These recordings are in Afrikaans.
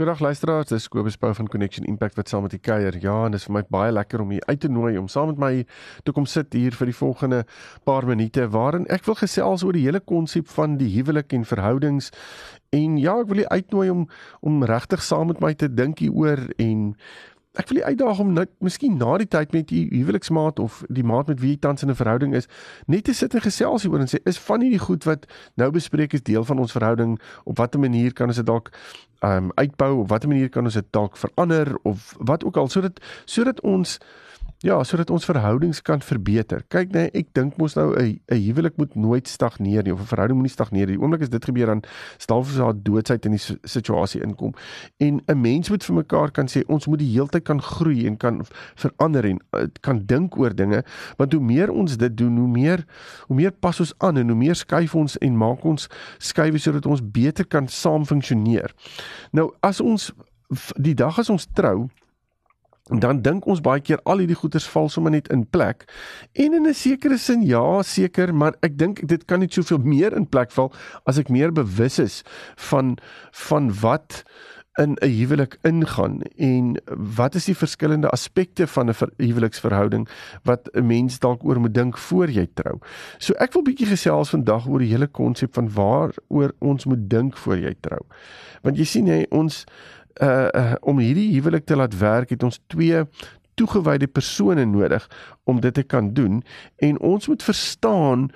Goeiedag luisteraars, dis Kobus Pau van Connection Impact wat saam met die kuier. Ja, en dit is vir my baie lekker om u uit te nooi om saam met my toe kom sit hier vir die volgende paar minute waarin ek wil gesels oor die hele konsep van die huwelik en verhoudings. En ja, ek wil u uitnooi om om regtig saam met my te dink hieroor en ek wil u uitdaag om net miskien na die tyd met u huweliksmaat of die maat met wie jy tans in 'n verhouding is, net te sit en gesels hieroor en sê is van hierdie goed wat nou bespreek is deel van ons verhouding, op watter manier kan ons dit dalk um uitbou, op watter manier kan ons dit dalk verander of wat ook al sodat sodat ons Ja, sodat ons verhoudings kan verbeter. Kyk nee, ek dink mos nou 'n 'n huwelik moet nooit stagneer nie of 'n verhouding moet nie stagneer nie. Die oomblik as dit gebeur dan staan vir haar doodsheid in die situasie inkom. En 'n mens moet vir mekaar kan sê ons moet die heeltyd kan groei en kan verander en uh, kan dink oor dinge, want hoe meer ons dit doen, hoe meer hoe meer pas ons aan en hoe meer skuif ons en maak ons skuwe sodat ons beter kan saam funksioneer. Nou as ons die dag as ons trou dan dink ons baie keer al hierdie goeders val sommer net in plek. En in 'n sekere sin ja, seker, maar ek dink dit kan net soveel meer in plek val as ek meer bewus is van van wat in 'n huwelik ingaan en wat is die verskillende aspekte van 'n huweliksverhouding wat 'n mens dalk oor moet dink voor jy trou. So ek wil bietjie gesels vandag oor die hele konsep van waaroor ons moet dink voor jy trou. Want jy sien jy ons uh, om hierdie huwelik te laat werk het ons twee toegewyde persone nodig om dit te kan doen en ons moet verstaan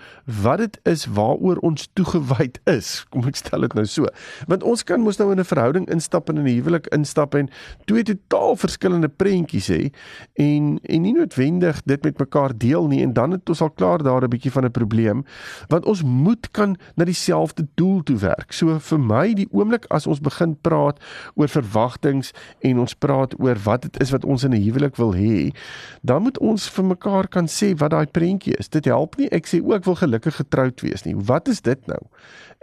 wat dit is waaroor ons toegewyd is. Kom ek stel dit nou so. Want ons kan mos nou in 'n verhouding instap en in 'n huwelik instap en twee totaal verskillende prentjies hê en en nie noodwendig dit met mekaar deel nie en dan het ons al klaar daar 'n bietjie van 'n probleem want ons moet kan na dieselfde doel toe werk. So vir my die oomblik as ons begin praat oor verwagtinge en ons praat oor wat dit is wat ons in 'n huwelik wil hê, dan moet ons vir mekaar kan sê wat daai prentjie is. Dit help nie ek sê ook ek wil gelukkig getroud wees nie. Wat is dit nou?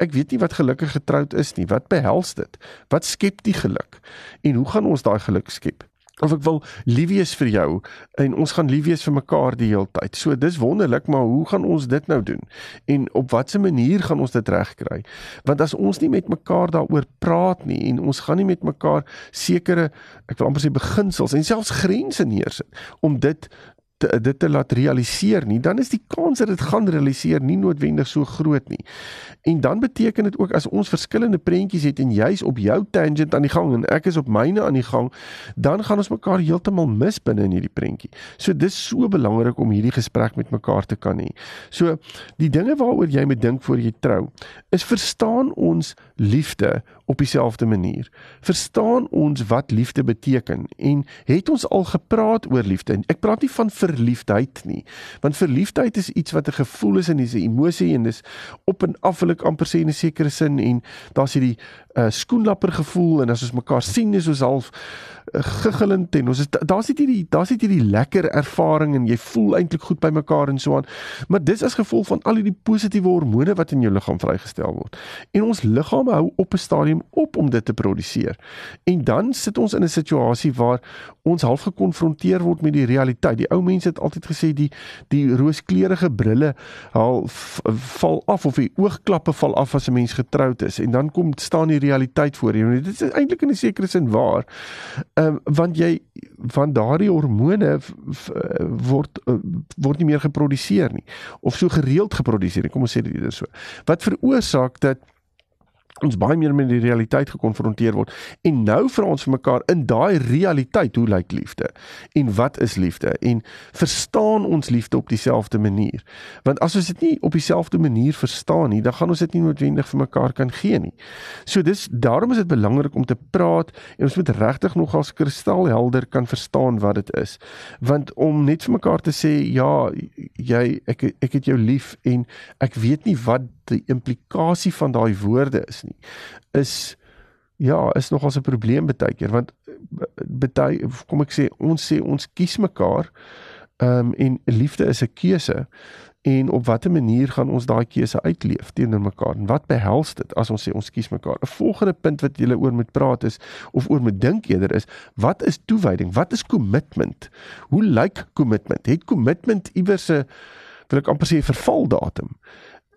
Ek weet nie wat gelukkig getroud is nie. Wat behels dit? Wat skep die geluk? En hoe gaan ons daai geluk skep? Of ek wil lief wees vir jou en ons gaan lief wees vir mekaar die hele tyd. So dis wonderlik, maar hoe gaan ons dit nou doen? En op watter manier gaan ons dit regkry? Want as ons nie met mekaar daaroor praat nie en ons gaan nie met mekaar sekere ek wil amper sê beginsels en selfs grense neersit om dit te, dit te laat realiseer nie, dan is die kans dat dit gaan realiseer nie noodwendig so groot nie. En dan beteken dit ook as ons verskillende prentjies het en jy's op jou tangent aan die gang en ek is op myne aan die gang, dan gaan ons mekaar heeltemal mis binne in hierdie prentjie. So dis so belangrik om hierdie gesprek met mekaar te kan hê. So die dinge waaroor jy moet dink voor jy trou, is verstaan ons liefde op dieselfde manier. Verstaan ons wat liefde beteken en het ons al gepraat oor liefde? Ek praat nie van verliefdheid nie, want verliefdheid is iets wat 'n gevoel is en dis 'n emosie en dis op en af wil ek amper sê in 'n sekere sin en daar's hierdie uh, skoenlapper gevoel en as ons mekaar sien is ons half uh, giggelend en ons is daar's net hierdie daar's net hierdie lekker ervaring en jy voel eintlik goed by mekaar en so aan. Maar dis as gevolg van al hierdie positiewe hormone wat in jou liggaam vrygestel word. En ons liggaam hou op 'n stadium op om dit te produseer. En dan sit ons in 'n situasie waar ons half gekonfronteer word met die realiteit. Die ou mense het altyd gesê die die rooskleurige brille haal val af of die oogklappe val af as 'n mens getroud is en dan kom staan die realiteit voor jou. Dit is eintlik in 'n sekere sin waar. Ehm um, want jy van daardie hormone word word nie meer geproduseer nie of so gereeld geproduseer nie. Kom ons sê dit so. Wat veroorsaak dat ons baie meer met die realiteit gekonfronteer word. En nou vra ons vir mekaar in daai realiteit hoe lyk liefde? En wat is liefde? En verstaan ons liefde op dieselfde manier? Want as ons dit nie op dieselfde manier verstaan nie dan gaan ons dit nie noodwendig vir mekaar kan gee nie. So dis daarom is dit belangrik om te praat en ons moet regtig nog as kristalhelder kan verstaan wat dit is. Want om net vir mekaar te sê ja jy ek ek het jou lief en ek weet nie wat die implikasie van daai woorde is nie is ja is nogals 'n probleem baie keer want baie kom ek sê ons sê ons kies mekaar ehm um, en liefde is 'n keuse en op watter manier gaan ons daai keuse uitleef teenoor mekaar en wat behels dit as ons sê ons kies mekaar? 'n volgende punt wat jy oor moet praat is of oor moet dink eerder is wat is toewyding wat is commitment? Hoe lyk commitment? Het commitment iewers 'n wil ek amper sê vervaldatum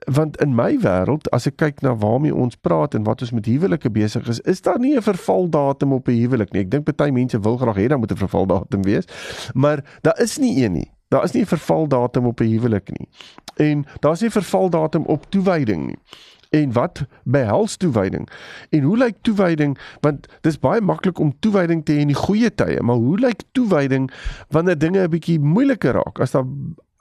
want in my wêreld as ek kyk na waarmee ons praat en wat ons met huwelike besig is, is daar nie 'n vervaldatum op 'n huwelik nie. Ek dink baie mense wil graag hê daar moet 'n vervaldatum wees, maar daar is nie een nie. Daar is nie 'n vervaldatum op 'n huwelik nie. En daar's nie 'n vervaldatum op toewyding nie. En wat behels toewyding? En hoe lyk toewyding? Want dis baie maklik om toewyding te hê in die goeie tye, maar hoe lyk toewyding wanneer dinge 'n bietjie moeiliker raak? As daar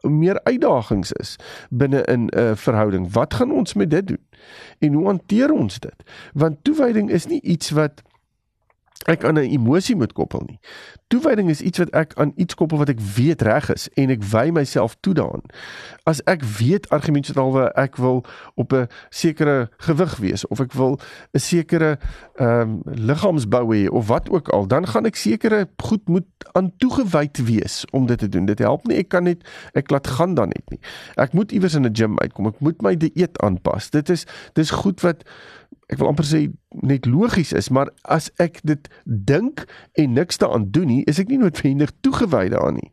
meer uitdagings is binne in 'n uh, verhouding. Wat gaan ons met dit doen? En hoe hanteer ons dit? Want toewyding is nie iets wat ek aan 'n emosie moet koppel nie. Toewyding is iets wat ek aan iets koppel wat ek weet reg is en ek wy myself toe daaraan. As ek weet argumentshalwe ek wil op 'n sekere gewig wees of ek wil 'n sekere ehm um, liggaamsbou hê of wat ook al, dan gaan ek sekere goed moet aan toegewyd wees om dit te doen. Dit help nie ek kan net ek laat gaan dan net nie. Ek moet iewers in 'n gym uitkom. Ek moet my dieet aanpas. Dit is dis goed wat ek wil amper sê net logies is, maar as ek dit dink en niks daaraan doen nie, is ek nie noodwendig toegewy daaraan nie.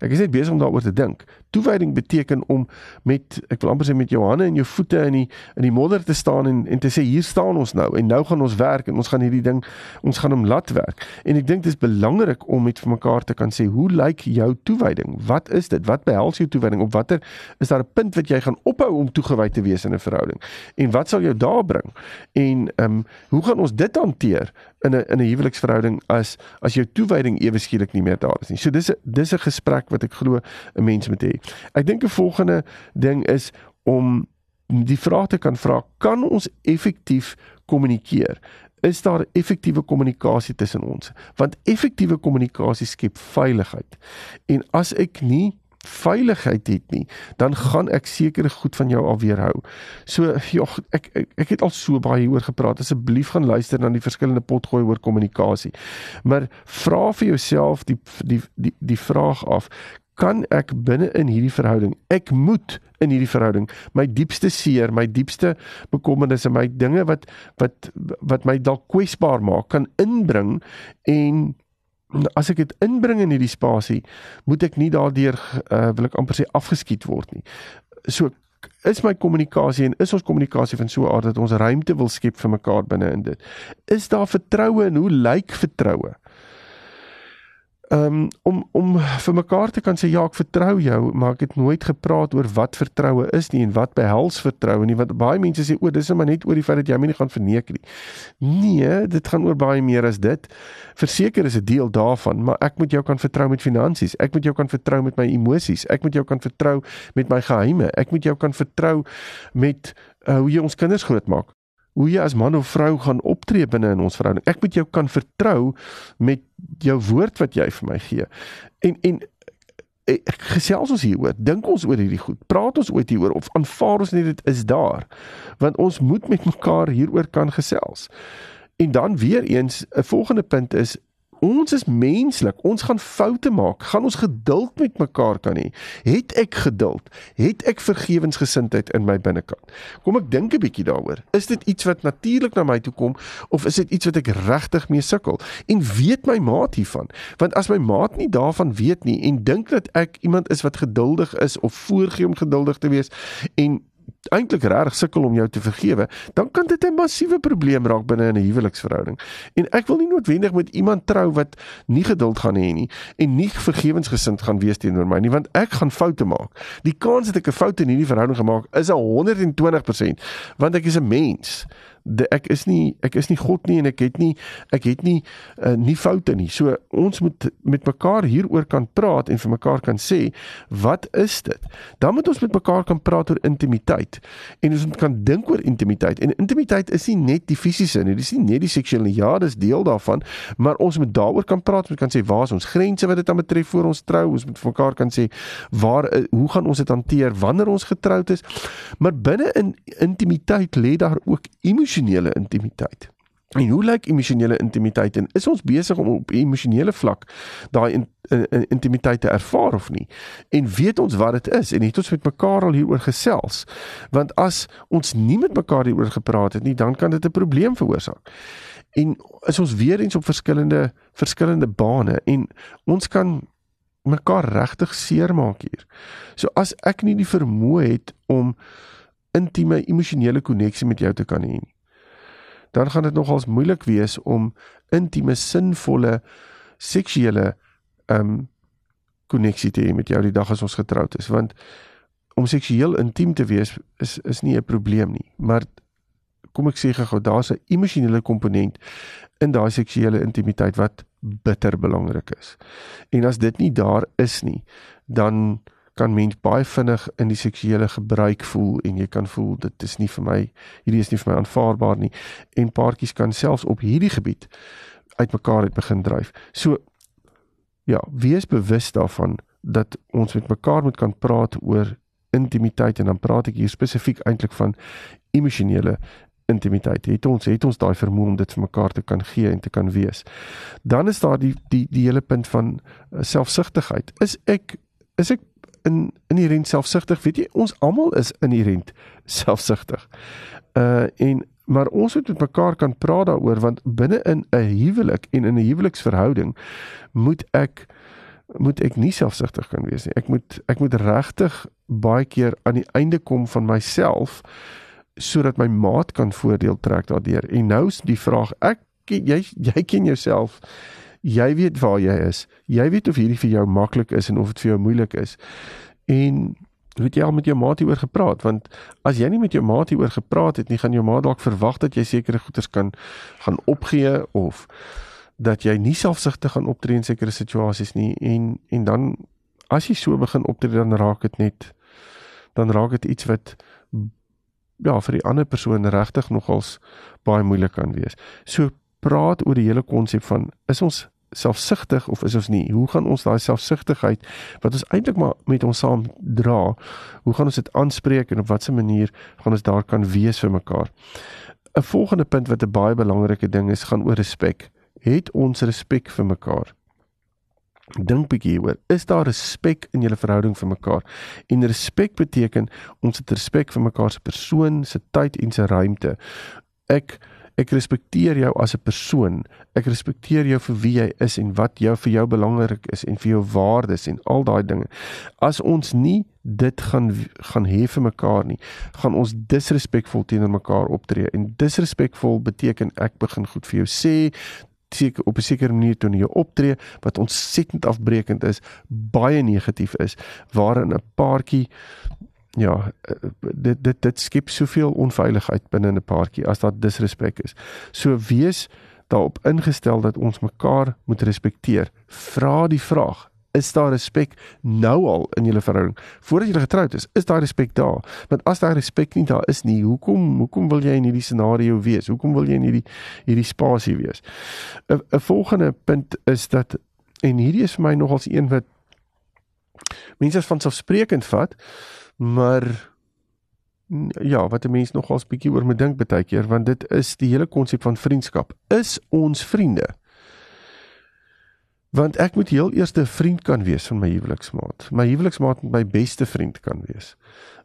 Ek is net besig om daaroor te dink. Toewyding beteken om met ek wil amper sê met jou hande en jou voete in die in die modder te staan en en te sê hier staan ons nou en nou gaan ons werk en ons gaan hierdie ding ons gaan hom laat werk. En ek dink dit is belangrik om met mekaar te kan sê hoe lyk jou toewyding? Wat is dit? Wat behels jou toewyding? Op watter is daar 'n punt wat jy gaan ophou om toegewy te wees in 'n verhouding? En wat sal jou daar bring? En ehm um, hoe gaan ons dit hanteer in 'n in 'n huweliksverhouding as as jou toewyding ewe skielik nie meer daar is nie. So dis 'n dis 'n gesprek wat ek glo 'n mens moet hê. Ek dink 'n volgende ding is om die vraag te kan vra, kan ons effektief kommunikeer? Is daar effektiewe kommunikasie tussen ons? Want effektiewe kommunikasie skep veiligheid. En as ek nie veiligheid het nie, dan gaan ek sekere goed van jou alweer hou. So ja, ek, ek ek het al so baie hieroor gepraat. Asseblief gaan luister na die verskillende potgooi oor kommunikasie. Maar vra vir jouself die die die die vraag af, kan ek binne in hierdie verhouding, ek moet in hierdie verhouding my diepste seer, my diepste bekommernisse, my dinge wat wat wat my dalk kwesbaar maak, kan inbring en as ek dit inbring in hierdie spasie, moet ek nie daardeur uh, wil ek amper sê afgeskiet word nie. So is my kommunikasie en is ons kommunikasie van so 'n aard dat ons ruimte wil skep vir mekaar binne in dit. Is daar vertroue en hoe lyk vertroue? Um, om om vir mekaar te kan sê ja, ek vertrou jou, maar ek het nooit gepraat oor wat vertroue is nie en wat behels vertroue nie, want baie mense sê o, dis net maar net oor die feit dat jy my nie gaan verneek nie. Nee, dit gaan oor baie meer as dit. Verseker is 'n deel daarvan, maar ek moet jou kan vertrou met finansies. Ek moet jou kan vertrou met my emosies. Ek moet jou kan vertrou met my geheime. Ek moet jou kan vertrou met uh, hoe jy ons kinders grootmaak hoe jy as man of vrou gaan optree binne in ons verhouding. Ek moet jou kan vertrou met jou woord wat jy vir my gee. En en ek gesels ons hieroor. Dink ons oor hierdie goed. Praat ons ooit hieroor of aanvaar ons net dit is daar? Want ons moet met mekaar hieroor kan gesels. En dan weer eens 'n volgende punt is Ons is menslik. Ons gaan foute maak. Gaan ons geduld met mekaar kan hê? Het ek geduld? Het ek vergewensgesindheid in my binnekant? Kom ek dink 'n bietjie daaroor. Is dit iets wat natuurlik na my toe kom of is dit iets wat ek regtig mee sukkel? En weet my maat hiervan? Want as my maat nie daarvan weet nie en dink dat ek iemand is wat geduldig is of voorgee om geduldig te wees en eintlik reg sukkel om jou te vergewe, dan kan dit 'n massiewe probleem raak binne 'n huweliksverhouding. En ek wil nie noodwendig met iemand trou wat nie geduld gaan hê nie en nie vergewensgesind gaan wees teenoor my nie, want ek gaan foute maak. Die kans dat ek 'n fout in hierdie verhouding gemaak is 120%, want ek is 'n mens de, ek is nie ek is nie God nie en ek het nie ek het nie uh, nie foute nie. So ons moet met mekaar hieroor kan praat en vir mekaar kan sê wat is dit? Dan moet ons met mekaar kan praat oor intimiteit en ons moet kan dink oor intimiteit. En intimiteit is nie net die fisiese nie, dis nie net die seksuele nie. Ja, dis deel daarvan, maar ons moet daaroor kan praat. Ons kan sê waar is ons grense wat dit aan betref voor ons trou? Ons moet vir mekaar kan sê waar uh, hoe gaan ons dit hanteer wanneer ons getroud is? Maar binne in intimiteit lê daar ook emosie emosionele intimiteit. En hoe lyk emosionele intimiteit en is ons besig om op emosionele vlak daai in, in, in, intimiteit te ervaar of nie? En weet ons wat dit is en het ons met mekaar al hieroor gesels? Want as ons nie met mekaar hieroor gepraat het nie, dan kan dit 'n probleem veroorsaak. En is ons weer eens op verskillende verskillende bane en ons kan mekaar regtig seermaak hier. So as ek nie die vermoë het om intieme emosionele koneksie met jou te kan hê nie dan gaan dit nogals moeilik wees om intieme sinvolle seksuele ehm um, koneksie te hê met jou die dag as ons getroud is. Want om seksueel intiem te wees is is nie 'n probleem nie. Maar kom ek sê gou daar's 'n emosionele komponent in daai seksuele intimiteit wat bitter belangrik is. En as dit nie daar is nie dan kan mens baie vinnig in die seksuele gebruik voel en jy kan voel dit is nie vir my hierdie is nie vir my aanvaarbaar nie en paartjies kan selfs op hierdie gebied uitmekaar uit begin dryf. So ja, wees bewus daarvan dat ons met mekaar moet kan praat oor intimiteit en dan praat ek hier spesifiek eintlik van emosionele intimiteit. Het ons het ons daai vermoë om dit vir mekaar te kan gee en te kan wees. Dan is daar die die die hele punt van uh, selfsugtigheid. Is ek is ek in inherent selfsugtig. Weet jy, ons almal is inherent selfsugtig. Uh en maar ons moet met mekaar kan praat daaroor want binne in 'n huwelik en in 'n huweliksverhouding moet ek moet ek nie selfsugtig kan wees nie. Ek moet ek moet regtig baie keer aan die einde kom van myself sodat my maat kan voordeel trek daardeur. En nou is die vraag, ek jy jy ken jouself jy weet waar jy is. Jy weet of hierdie vir jou maklik is en of dit vir jou moeilik is. En weet jy al met jou maat hieroor gepraat want as jy nie met jou maat hieroor gepraat het nie, gaan jou maat dalk verwag dat jy sekere goeders kan gaan opgee of dat jy nie selfsugtig gaan optree in sekere situasies nie en en dan as jy so begin optree dan raak dit net dan raak dit iets wat ja vir die ander persoon regtig nogals baie moeilik kan wees. So praat oor die hele konsep van is ons selfsugtig of is ons nie? Hoe gaan ons daai selfsugtigheid wat ons eintlik maar met ons saam dra, hoe gaan ons dit aanspreek en op watter manier gaan ons daar kan wees vir mekaar? 'n Volgende punt wat 'n baie belangrike ding is, gaan oor respek. Het ons respek vir mekaar? Dink bietjie hieroor. Is daar respek in julle verhouding vir mekaar? En respek beteken ons het respek vir mekaar se persoon, se tyd en se ruimte. Ek Ek respekteer jou as 'n persoon. Ek respekteer jou vir wie jy is en wat jou vir jou belangrik is en vir jou waardes en al daai dinge. As ons nie dit gaan gaan hê vir mekaar nie, gaan ons disrespekvol teenoor mekaar optree. En disrespekvol beteken ek begin goed vir jou sê seker op 'n sekere manier toe jy optree wat ontsettend afbreekend is, baie negatief is, waarin 'n paartjie ja, eh, dit dit dit skep soveel onveiligheid binne 'n paartjie as daar disrespek is. So wees daarop ingestel dat ons mekaar moet respekteer. Vra die vraag: Is daar respek nou al in julle verhouding voordat julle getroud is? Is daar respek daar? Want as daar respek nie daar is nie, hoekom hoekom wil jy in hierdie scenario wees? Hoekom wil jy in hierdie hierdie spasie wees? 'n 'n volgende punt is dat en hierdie is vir my nogals een wat mense van selfsprekend vat maar ja, wat 'n mens nogals bietjie oor moet dink baie keer want dit is die hele konsep van vriendskap. Is ons vriende? Want ek moet heel eers 'n vriend kan wees van my huweliksmaat. My huweliksmaat moet my beste vriend kan wees.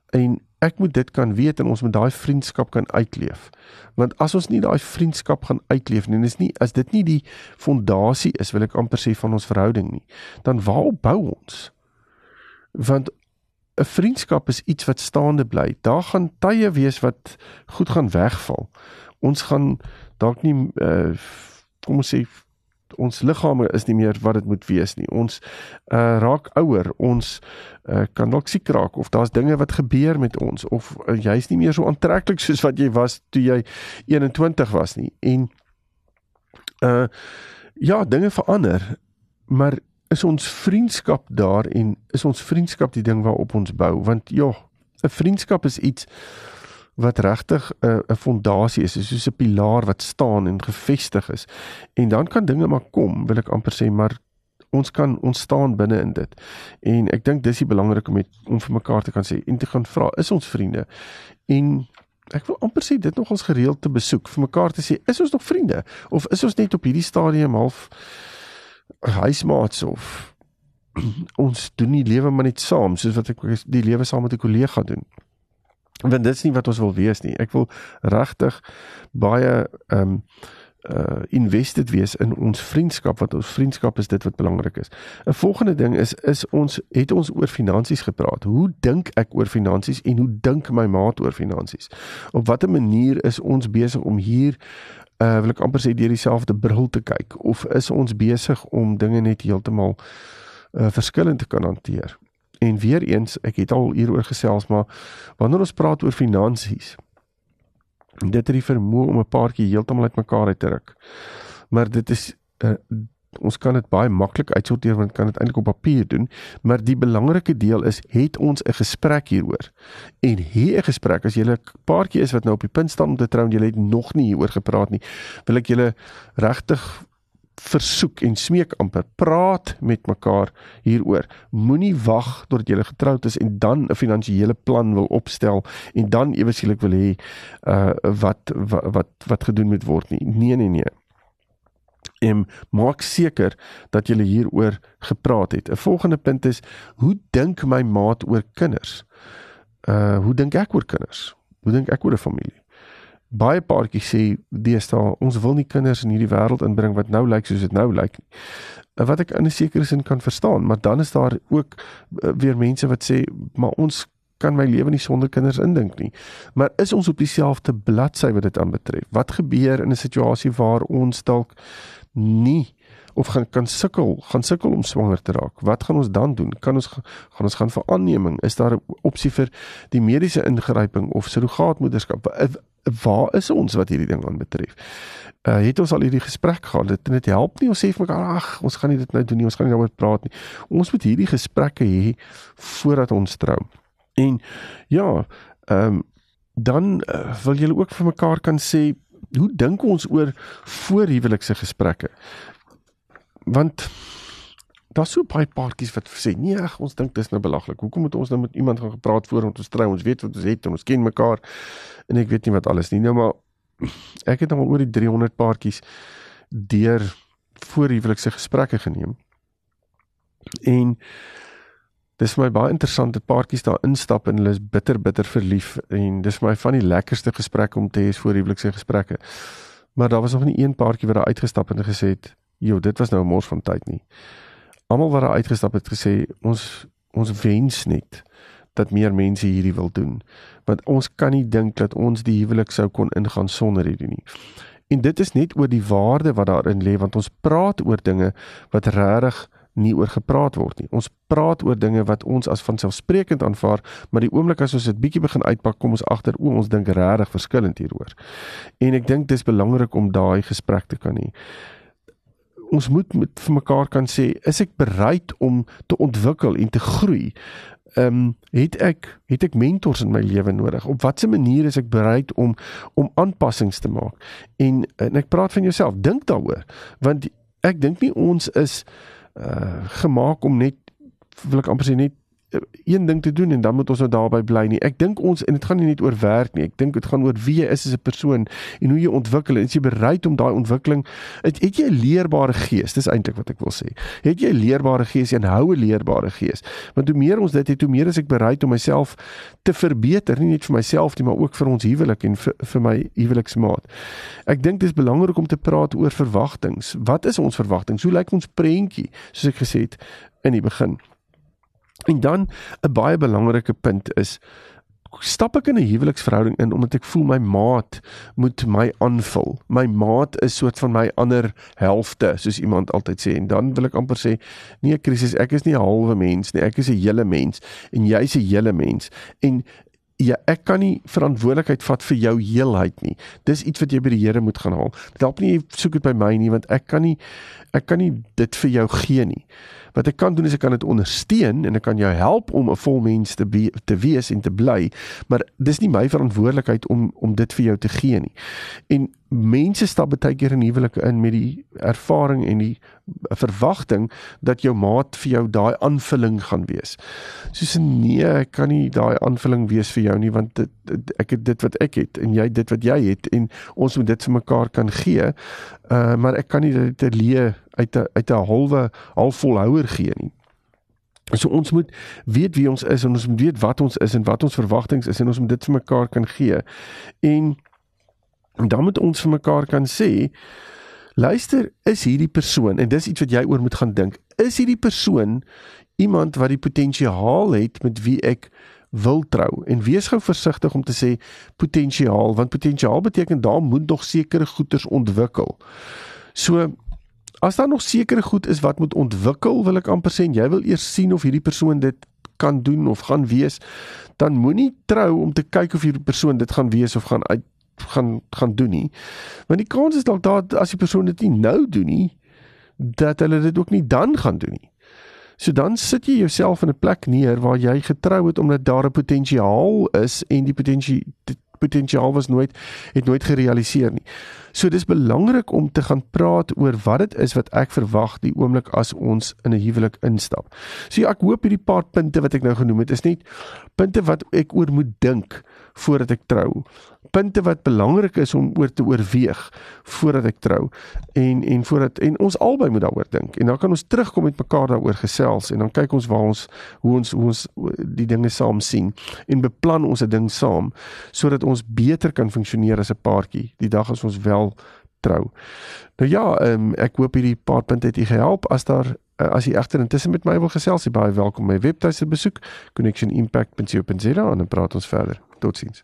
En ek moet dit kan weet en ons moet daai vriendskap kan uitleef. Want as ons nie daai vriendskap gaan uitleef nie, is nie as dit nie die fondasie is wil ek amper sê van ons verhouding nie, dan waarop bou ons? Want 'n vriendskap is iets wat staande bly. Daar gaan tye wees wat goed gaan wegval. Ons gaan dalk nie uh kom ons sê ons liggame is nie meer wat dit moet wees nie. Ons uh raak ouer. Ons uh kan dalk siek raak of daar's dinge wat gebeur met ons of uh, jy's nie meer so aantreklik soos wat jy was toe jy 21 was nie. En uh ja, dinge verander. Maar is ons vriendskap daar en is ons vriendskap die ding waarop ons bou want ja 'n vriendskap is iets wat regtig 'n 'n fondasie is, is soos 'n pilaar wat staan en gefestig is. En dan kan dinge maar kom, wil ek amper sê, maar ons kan ons staan binne in dit. En ek dink dis die belangrik om met om vir mekaar te kan sê en te gaan vra, is ons vriende? En ek wil amper sê dit nogals gereeld te besoek vir mekaar te sê is ons nog vriende of is ons net op hierdie stadium half huismaats of ons doen nie lewe maar net saam soos wat ek die lewe saam met 'n kollega doen want dit is nie wat ons wil wees nie ek wil regtig baie ehm um, uh invested wees in ons vriendskap wat ons vriendskap is dit wat belangrik is. 'n Volgende ding is is ons het ons oor finansies gepraat. Hoe dink ek oor finansies en hoe dink my maat oor finansies? Op watter manier is ons besig om hier uh wil ek amper sê deur dieselfde bril te kyk of is ons besig om dinge net heeltemal uh verskillend te kan hanteer? En weer eens, ek het al hieroor gesels, maar wanneer ons praat oor finansies, dit het die vermoë om 'n paartjie heeltemal uitmekaar uit te ruk. Maar dit is uh, ons kan dit baie maklik uitsorteer want kan dit eintlik op papier doen, maar die belangrike deel is het ons 'n gesprek hieroor. En hier 'n gesprek as jy 'n paartjie is wat nou op die punt staan om te trou en jy het nog nie hieroor gepraat nie, wil ek julle regtig versoek en smeek amper praat met mekaar hieroor. Moenie wag tot jy getroud is en dan 'n finansiële plan wil opstel en dan eweslik wil hê uh wat wat wat wat gedoen moet word nie. Nee nee nee. En maak seker dat jy hieroor gepraat het. 'n Volgende punt is hoe dink my maat oor kinders? Uh hoe dink ek oor kinders? Hoe dink ek oor 'n familie? baie paartjies sê deesdae ons wil nie kinders in hierdie wêreld inbring wat nou lyk soos dit nou lyk nie. Eh, wat ek in 'n sekere sin kan verstaan, maar dan is daar ook uh, weer mense wat sê maar ons kan my lewe nie sonder kinders indink nie. Maar is ons op dieselfde bladsy wat dit aanbetref? Wat gebeur in 'n situasie waar ons dalk nie of gaan kan sukkel, gaan sukkel om swanger te raak. Wat gaan ons dan doen? Kan ons gaan ons gaan vir aanneming? Is daar 'n opsie vir die mediese ingryping of surrogaatmoederskap? Waar is ons wat hierdie ding aanbetref? Uh het ons al hierdie gesprek gehad? Dit net help nie ons sê vir mekaar ag, ons gaan nie dit nou doen nie, ons gaan nie daaroor praat nie. Ons moet hierdie gesprekke hê voordat ons trou. En ja, ehm um, dan uh, wil julle ook vir mekaar kan sê hoe dink ons oor voorhuwelikse gesprekke? want daar's so baie paartjies wat sê nee, ag, ons dink dis nou belaglik. Hoekom moet ons nou met iemand gaan gepraat voor ons trou? Ons weet wat ons het en ons ken mekaar en ek weet nie wat alles nie. Nou maar ek het nou oor die 300 paartjies deur voorhuwelikse gesprekke geneem. En dis vir my baie interessant dat paartjies daar instap en hulle is bitter bitter verlief en dis vir my van die lekkerste gesprekke om te hê voorhuwelikse gesprekke. Maar daar was nog nie een paartjie wat daar uitgestap en gesê het Jo, dit was nou 'n mors van tyd nie. Almal wat daar uitgestap het gesê ons ons wens net dat meer mense hierdie wil doen. Want ons kan nie dink dat ons die huwelik sou kon ingaan sonder hierdie nie. En dit is net oor die waarde wat daarin lê want ons praat oor dinge wat regtig nie oor gepraat word nie. Ons praat oor dinge wat ons as vanselfsprekend aanvaar, maar die oomblik as ons dit bietjie begin uitpak, kom ons agter o, ons dink regtig verskillend hieroor. En ek dink dis belangrik om daai gesprek te kan hê ons moet met vir mekaar kan sê is ek bereid om te ontwikkel en te groei. Ehm um, het ek het ek mentors in my lewe nodig? Op watter manier is ek bereid om om aanpassings te maak? En en ek praat van jouself, dink daaroor. Want ek dink nie ons is uh gemaak om net wil ek amper sê net een ding te doen en dan moet ons nou daarby bly nie. Ek dink ons en dit gaan nie net oor werk nie. Ek dink dit gaan oor wie jy is as 'n persoon en hoe jy ontwikkel en is jy bereid om daai ontwikkeling het, het jy 'n leerbare gees? Dis eintlik wat ek wil sê. Het jy 'n leerbare gees en hou 'n leerbare gees? Want hoe meer ons dit het, hoe meer is ek bereid om myself te verbeter, nie net vir myself nie, maar ook vir ons huwelik en vir, vir my huweliksmaat. Ek dink dit is belangrik om te praat oor verwagtinge. Wat is ons verwagtinge? Hoe lyk ons prentjie? Soos ek gesê het in die begin. En dan 'n baie belangrike punt is stap ek in 'n huweliksverhouding in omdat ek voel my maat moet my aanvul. My maat is soort van my ander helfte, soos iemand altyd sê. En dan wil ek amper sê, nee krisis, ek is nie 'n halwe mens nie, ek is 'n hele mens en jy's 'n hele mens. En ja, ek kan nie verantwoordelikheid vat vir jou heelheid nie. Dis iets wat jy by die Here moet gaan haal. Dit help nie soek dit by my nie want ek kan nie ek kan nie dit vir jou gee nie. Wat ek kan doen is ek kan dit ondersteun en ek kan jou help om 'n vol mens te be, te wees en te bly, maar dis nie my verantwoordelikheid om om dit vir jou te gee nie. En mense stap baie keer in huwelike in met die ervaring en die verwagting dat jou maat vir jou daai aanvulling gaan wees. Soos nee, ek kan nie daai aanvulling wees vir jou nie want dit, dit, ek het dit wat ek het en jy dit wat jy het en ons moet dit vir mekaar kan gee. Uh maar ek kan nie dit leë uit 'n uit 'n halwe halfvolhouer gee nie. So ons moet weet wie ons is en ons moet weet wat ons is en wat ons verwagtinge is en ons moet dit vir mekaar kan gee. En dan moet ons vir mekaar kan sê luister, is hierdie persoon en dis iets wat jy oor moet gaan dink. Is hierdie persoon iemand wat die potensiaal het met wie ek wil trou en wees gou versigtig om te sê potensiaal want potensiaal beteken daar moet nog sekere goeders ontwikkel. So as daar nog sekere goed is wat moet ontwikkel, wil ek amper sê jy wil eers sien of hierdie persoon dit kan doen of gaan wees, dan moenie trou om te kyk of hierdie persoon dit gaan wees of gaan uit gaan gaan doen nie. Want die kans is dalk daar as die persoon dit nie nou doen nie, dat hulle dit ook nie dan gaan doen nie. So dan sit jy jouself in 'n plek neer waar jy getrou het omdat daar 'n potensiaal is en die potensie potensiaal was nooit het nooit gerealiseer nie. So dis belangrik om te gaan praat oor wat dit is wat ek verwag die oomblik as ons in 'n huwelik instap. So ja, ek hoop hierdie paar punte wat ek nou genoem het is net punte wat ek oor moet dink voordat ek trou punte wat belangrik is om oor te oorweeg voordat ek trou en en voordat en ons albei moet daaroor dink en dan kan ons terugkom met mekaar daaroor gesels en dan kyk ons waar ons hoe ons hoe ons die dinge saam sien en beplan ons 'n ding saam sodat ons beter kan funksioneer as 'n paartjie die dag as ons wel trou. Nou ja, um, ek hoop hierdie paar punte het u gehelp as daar as jy egter intussen met my wil gesels, jy baie welkom my webtuiste besoek connectionimpact.co.za en dan praat ons verder. Totsiens.